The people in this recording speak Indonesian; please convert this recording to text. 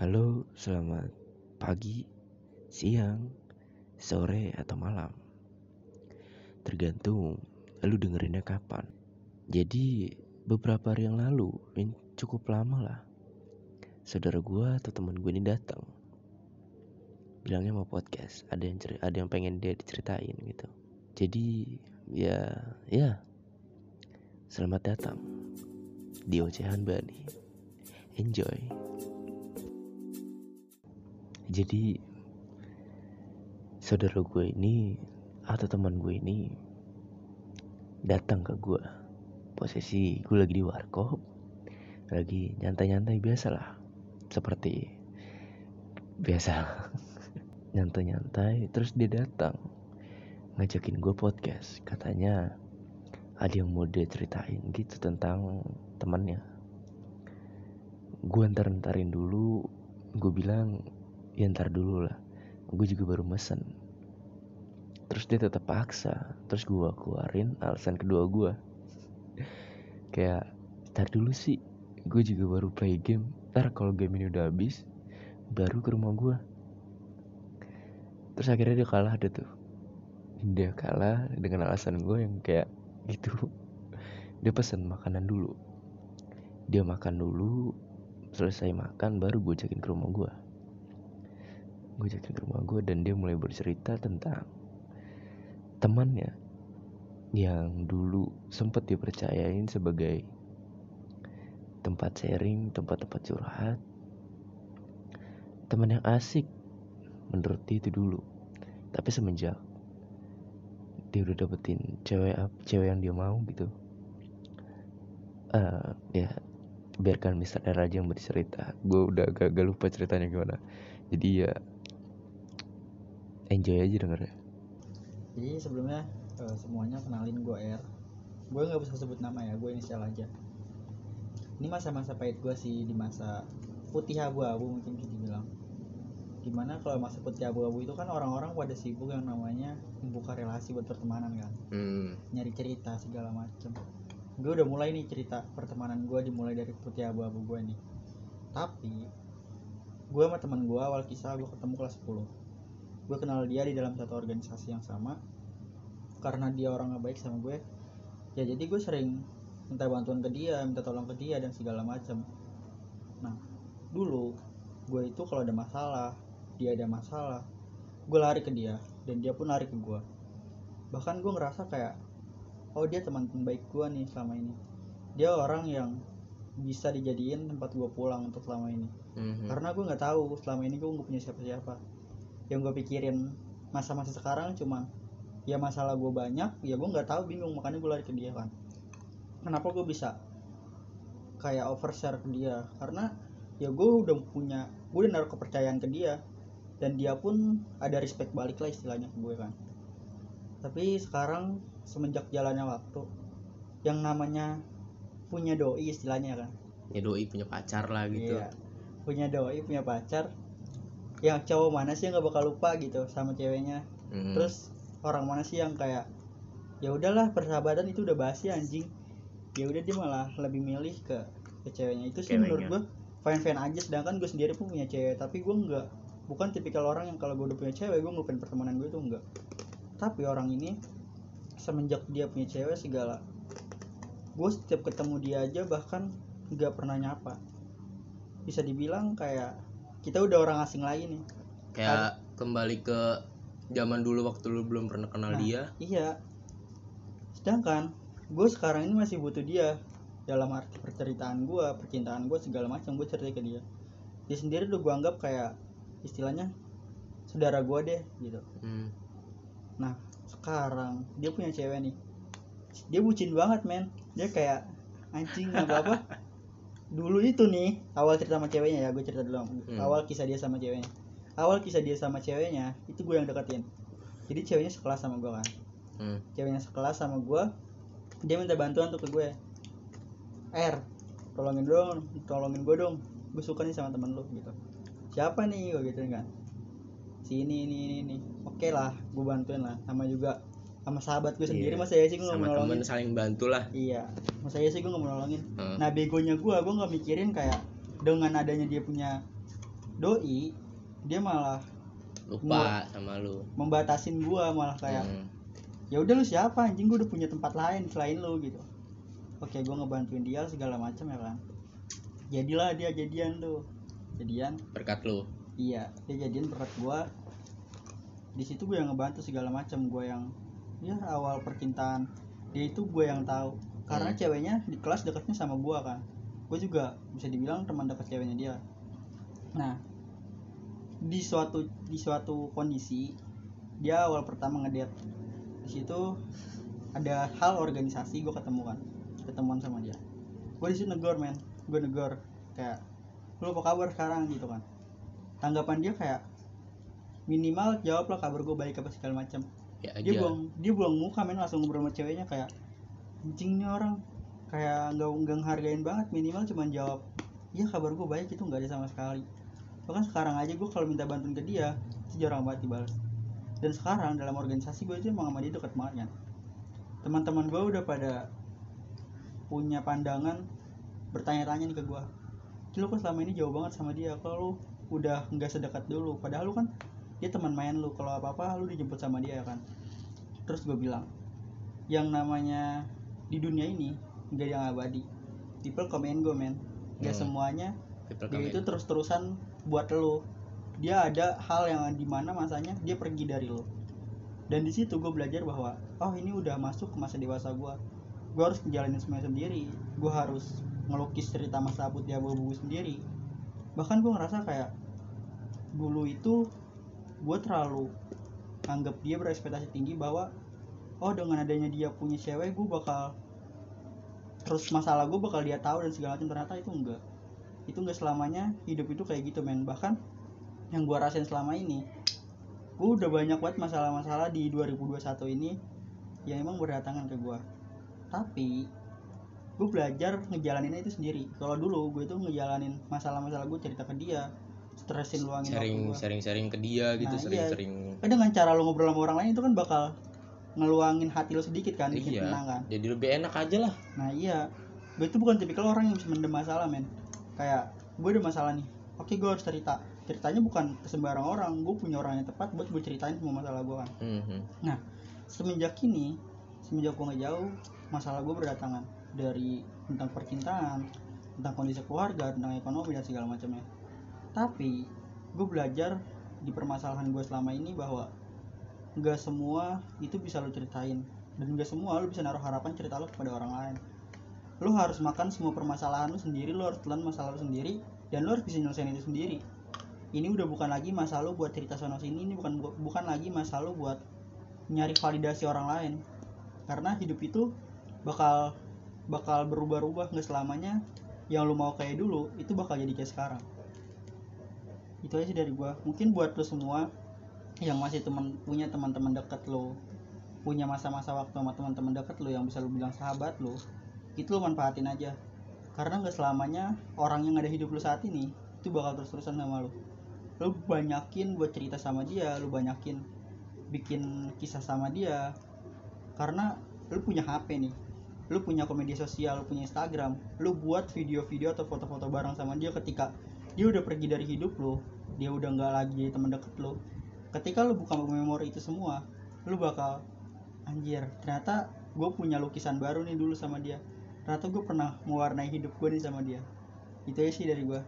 Halo, selamat pagi, siang, sore, atau malam. Tergantung lu dengerinnya kapan. Jadi beberapa hari yang lalu, ini cukup lama lah. Saudara gua atau teman gue ini datang. Bilangnya mau podcast, ada yang ada yang pengen dia diceritain gitu. Jadi ya ya selamat datang di Ocehan Bani. Enjoy. Jadi saudara gue ini atau teman gue ini datang ke gue. Posisi gue lagi di warkop, lagi nyantai-nyantai biasa lah, seperti biasa nyantai-nyantai. Terus dia datang ngajakin gue podcast, katanya ada yang mau dia ceritain gitu tentang temannya. Gue ntar-ntarin dulu, gue bilang ya ntar dulu lah. Gue juga baru mesen. Terus dia tetap paksa. Terus gue keluarin alasan kedua gue kayak ntar dulu sih gue juga baru play game. Ntar kalau game ini udah habis baru ke rumah gue terus akhirnya dia kalah deh tuh. Dia kalah dengan alasan gue yang kayak gitu. Dia pesen makanan dulu. Dia makan dulu selesai makan baru gue ajakin ke rumah gue gue ajakin ke rumah gue dan dia mulai bercerita tentang temannya yang dulu sempat dipercayain sebagai tempat sharing, tempat-tempat curhat, teman yang asik menurut dia itu dulu. Tapi semenjak dia udah dapetin cewek ap- cewek yang dia mau gitu, eh ya biarkan Mr. R aja yang bercerita. Gue udah agak, agak lupa ceritanya gimana. Jadi ya enjoy aja dengernya. Jadi sebelumnya eh, semuanya kenalin gue R. Gue nggak bisa sebut nama ya, gue inisial aja. Ini masa-masa pahit gue sih di masa putih abu-abu mungkin bisa dibilang. Di mana kalau masa putih abu-abu itu kan orang-orang pada sibuk yang namanya membuka relasi buat pertemanan kan, Hmm. nyari cerita segala macem. Gue udah mulai nih cerita pertemanan gue dimulai dari putih abu-abu gue nih. Tapi gue sama teman gue awal kisah gue ketemu kelas 10 gue kenal dia di dalam satu organisasi yang sama. Karena dia orang yang baik sama gue ya jadi gue sering minta bantuan ke dia minta tolong ke dia dan segala macam nah dulu gue itu kalau ada masalah dia ada masalah gue lari ke dia dan dia pun lari ke gue bahkan gue ngerasa kayak oh dia teman baik gue nih selama ini. Dia orang yang bisa dijadiin tempat gue pulang untuk selama ini. Mhm. karena gue nggak tahu selama ini gue nggak punya siapa-siapa yang gue pikirin masa-masa sekarang cuma ya masalah gue banyak ya gue nggak tahu bingung makanya gue lari ke dia kan kenapa gue bisa kayak overshare ke dia karena ya gue udah punya gue udah naruh kepercayaan ke dia dan dia pun ada respect balik lah istilahnya ke gue kan tapi sekarang semenjak jalannya waktu yang namanya punya doi istilahnya kan Ya doi punya pacar lah gitu. Iya. Punya doi, punya pacar. Yang cowok mana sih yang gak bakal lupa gitu sama ceweknya. Mhm. Terus orang mana sih yang kayak ya udahlah persahabatan itu udah basi anjing. Ya udah dia malah lebih milih ke ke ceweknya itu sih menurut gue fine fine aja sedangkan gue sendiri pun punya cewek tapi gue nggak bukan tipikal orang yang kalau gue udah punya cewek gue ngelupain pertemanan gue itu enggak tapi orang ini semenjak dia punya cewek segala gue setiap ketemu dia aja bahkan nggak pernah nyapa bisa dibilang kayak kita udah orang asing lagi nih kayak kembali ke zaman dulu waktu lu belum pernah kenal Nah. dia iya sedangkan gue sekarang ini masih butuh dia dalam arti perceritaan gue percintaan gue segala macam gue cerita ke dia dia sendiri udah gue anggap kayak istilahnya saudara gue deh gitu Hmm. Nah, sekarang dia punya cewek nih. Dia bucin banget, men. Dia kayak anjing apa apa. Dulu itu nih, awal cerita sama ceweknya ya, gue cerita dulu. Hmm. Awal kisah dia sama ceweknya. Awal kisah dia sama ceweknya, itu gue yang deketin. Jadi ceweknya sekelas sama gue kan. Hmm. Ceweknya sekelas sama gue. Dia minta bantuan tuh ke gue. R, tolongin dong, tolongin gue dong. Gue suka nih sama temen lu gitu. Siapa nih gue gituin kan si ini ini ini, ini. oke lah gue bantuin lah sama juga sama sahabat gue sendiri Iya. masa ya sih gue nggak sama nolongin temen saling bantu lah. Iya. Masa ya sih gue nggak mau nolongin. Hmm. nah begonya gue gue nggak mikirin kayak dengan adanya dia punya doi dia malah lupa sama lu. membatasin gua malah kayak Hmm. ya udah lu siapa? Anjing gua udah punya tempat lain selain lu gitu. Oke gua ngebantuin dia segala macam ya kan. Jadilah dia jadian tuh. Jadian. Berkat lu. Iya dia jadian berat gua. Di situ gue yang ngebantu segala macam gue yang ya awal percintaan. Dia itu gue yang tahu. Karena Hmm. ceweknya di kelas dekatnya sama gua kan. Gue juga bisa dibilang teman dekat ceweknya dia. Nah di suatu di suatu kondisi dia awal pertama ngedate. Di situ ada hal organisasi gue ketemu kan. Ketemuan sama dia. Gue di situ negor men. Gue negor. Kayak lu apa kabar sekarang? gitu kan. Tanggapan dia kayak minimal jawab lah kabar gue baik apa segala macam ya dia aja. buang dia buang muka men langsung ngobrol sama ceweknya kayak anjing nih orang. Kayak nggak nggak ngehargain banget minimal cuman jawab iya kabar gue baik itu nggak ada sama sekali. Bahkan sekarang aja gue kalau minta bantuan ke dia itu jarang banget dibalas dan sekarang dalam organisasi gue itu emang sama dia dekat banget kan. Teman-teman gue udah pada punya pandangan bertanya-tanya nih ke gue lu kok selama ini jauh banget sama dia kalau udah nggak sedekat dulu. Padahal lu kan dia teman main lu kalau apa apa lu dijemput sama dia ya kan? Terus gue bilang yang namanya di dunia ini nggak ada yang abadi. People come and go man. Gak Hmm. semuanya dia itu terus terusan buat lo dia ada hal yang di mana masanya dia pergi dari lo dan di situ gue belajar bahwa oh ini udah masuk ke masa dewasa gue gue harus menjalani semuanya sendiri. Gue harus ngelukis cerita masa putih abu-abu sendiri. Bahkan gue ngerasa kayak dulu itu gue terlalu anggap dia berekspektasi tinggi bahwa oh dengan adanya dia punya cewek gue bakal terus masalah gue bakal dia tahu dan segala macam. Ternyata itu enggak. Itu enggak selamanya hidup itu kayak gitu men. Bahkan yang gue rasain selama ini gue udah banyak banget masalah-masalah di 2021 ini yang emang berdatangan ke gue tapi gue belajar ngejalaninnya itu sendiri. Kalau dulu gue itu ngejalanin masalah-masalah gue cerita ke dia stresin luangin gue sharing sharing ke dia gitu Nah, sering iya. sering kan dengan cara lo ngobrol sama orang lain itu kan bakal ngeluangin hati lo sedikit kan bikin iya tenang kan jadi lebih enak aja lah Nah iya, gue itu bukan tipikal orang yang bisa mendem masalah men. Kayak gue ada masalah nih, oke gue harus cerita. Ceritanya bukan ke sembarang orang, gue punya orang yang tepat buat gue ceritain semua masalah gue kan. Mhm. Semenjak ini, semenjak gue ngejauh, masalah gue berdatangan dari tentang percintaan, tentang kondisi keluarga, tentang ekonomi dan segala macamnya. Tapi gue belajar di permasalahan gue selama ini bahwa nggak semua itu bisa lo ceritain. Dan nggak semua lo bisa naruh harapan cerita lo kepada orang lain. Lo harus makan semua permasalahan lo sendiri lo harus telan masalah lo sendiri dan lo harus bisa nyelesain itu sendiri. Ini udah bukan lagi masalah lo buat cerita sono sini ini bukan bukan lagi masalah lo buat nyari validasi orang lain. Karena hidup itu bakal bakal berubah-ubah nggak selamanya. Yang lo mau kayak dulu itu bakal jadi kayak sekarang itu aja sih dari gua. Mungkin buat lo semua yang masih teman punya teman-teman dekat lo punya masa-masa waktu sama teman-teman dekat lo yang bisa lo bilang sahabat lo itu lo manfaatin aja. Karena nggak selamanya orang yang ada hidup lo saat ini itu bakal terus-terusan sama lo lo banyakin buat cerita sama dia lo banyakin bikin kisah sama dia. Karena lo punya HP nih lo punya media sosial lo punya Instagram lo buat video-video atau foto-foto bareng sama dia ketika dia udah pergi dari hidup lo dia udah nggak lagi teman deket lo ketika lo buka memori itu semua lo bakal anjir ternyata gue punya lukisan baru nih dulu sama dia. Ternyata gue pernah mewarnai hidup gue nih sama dia. Itu aja sih dari gue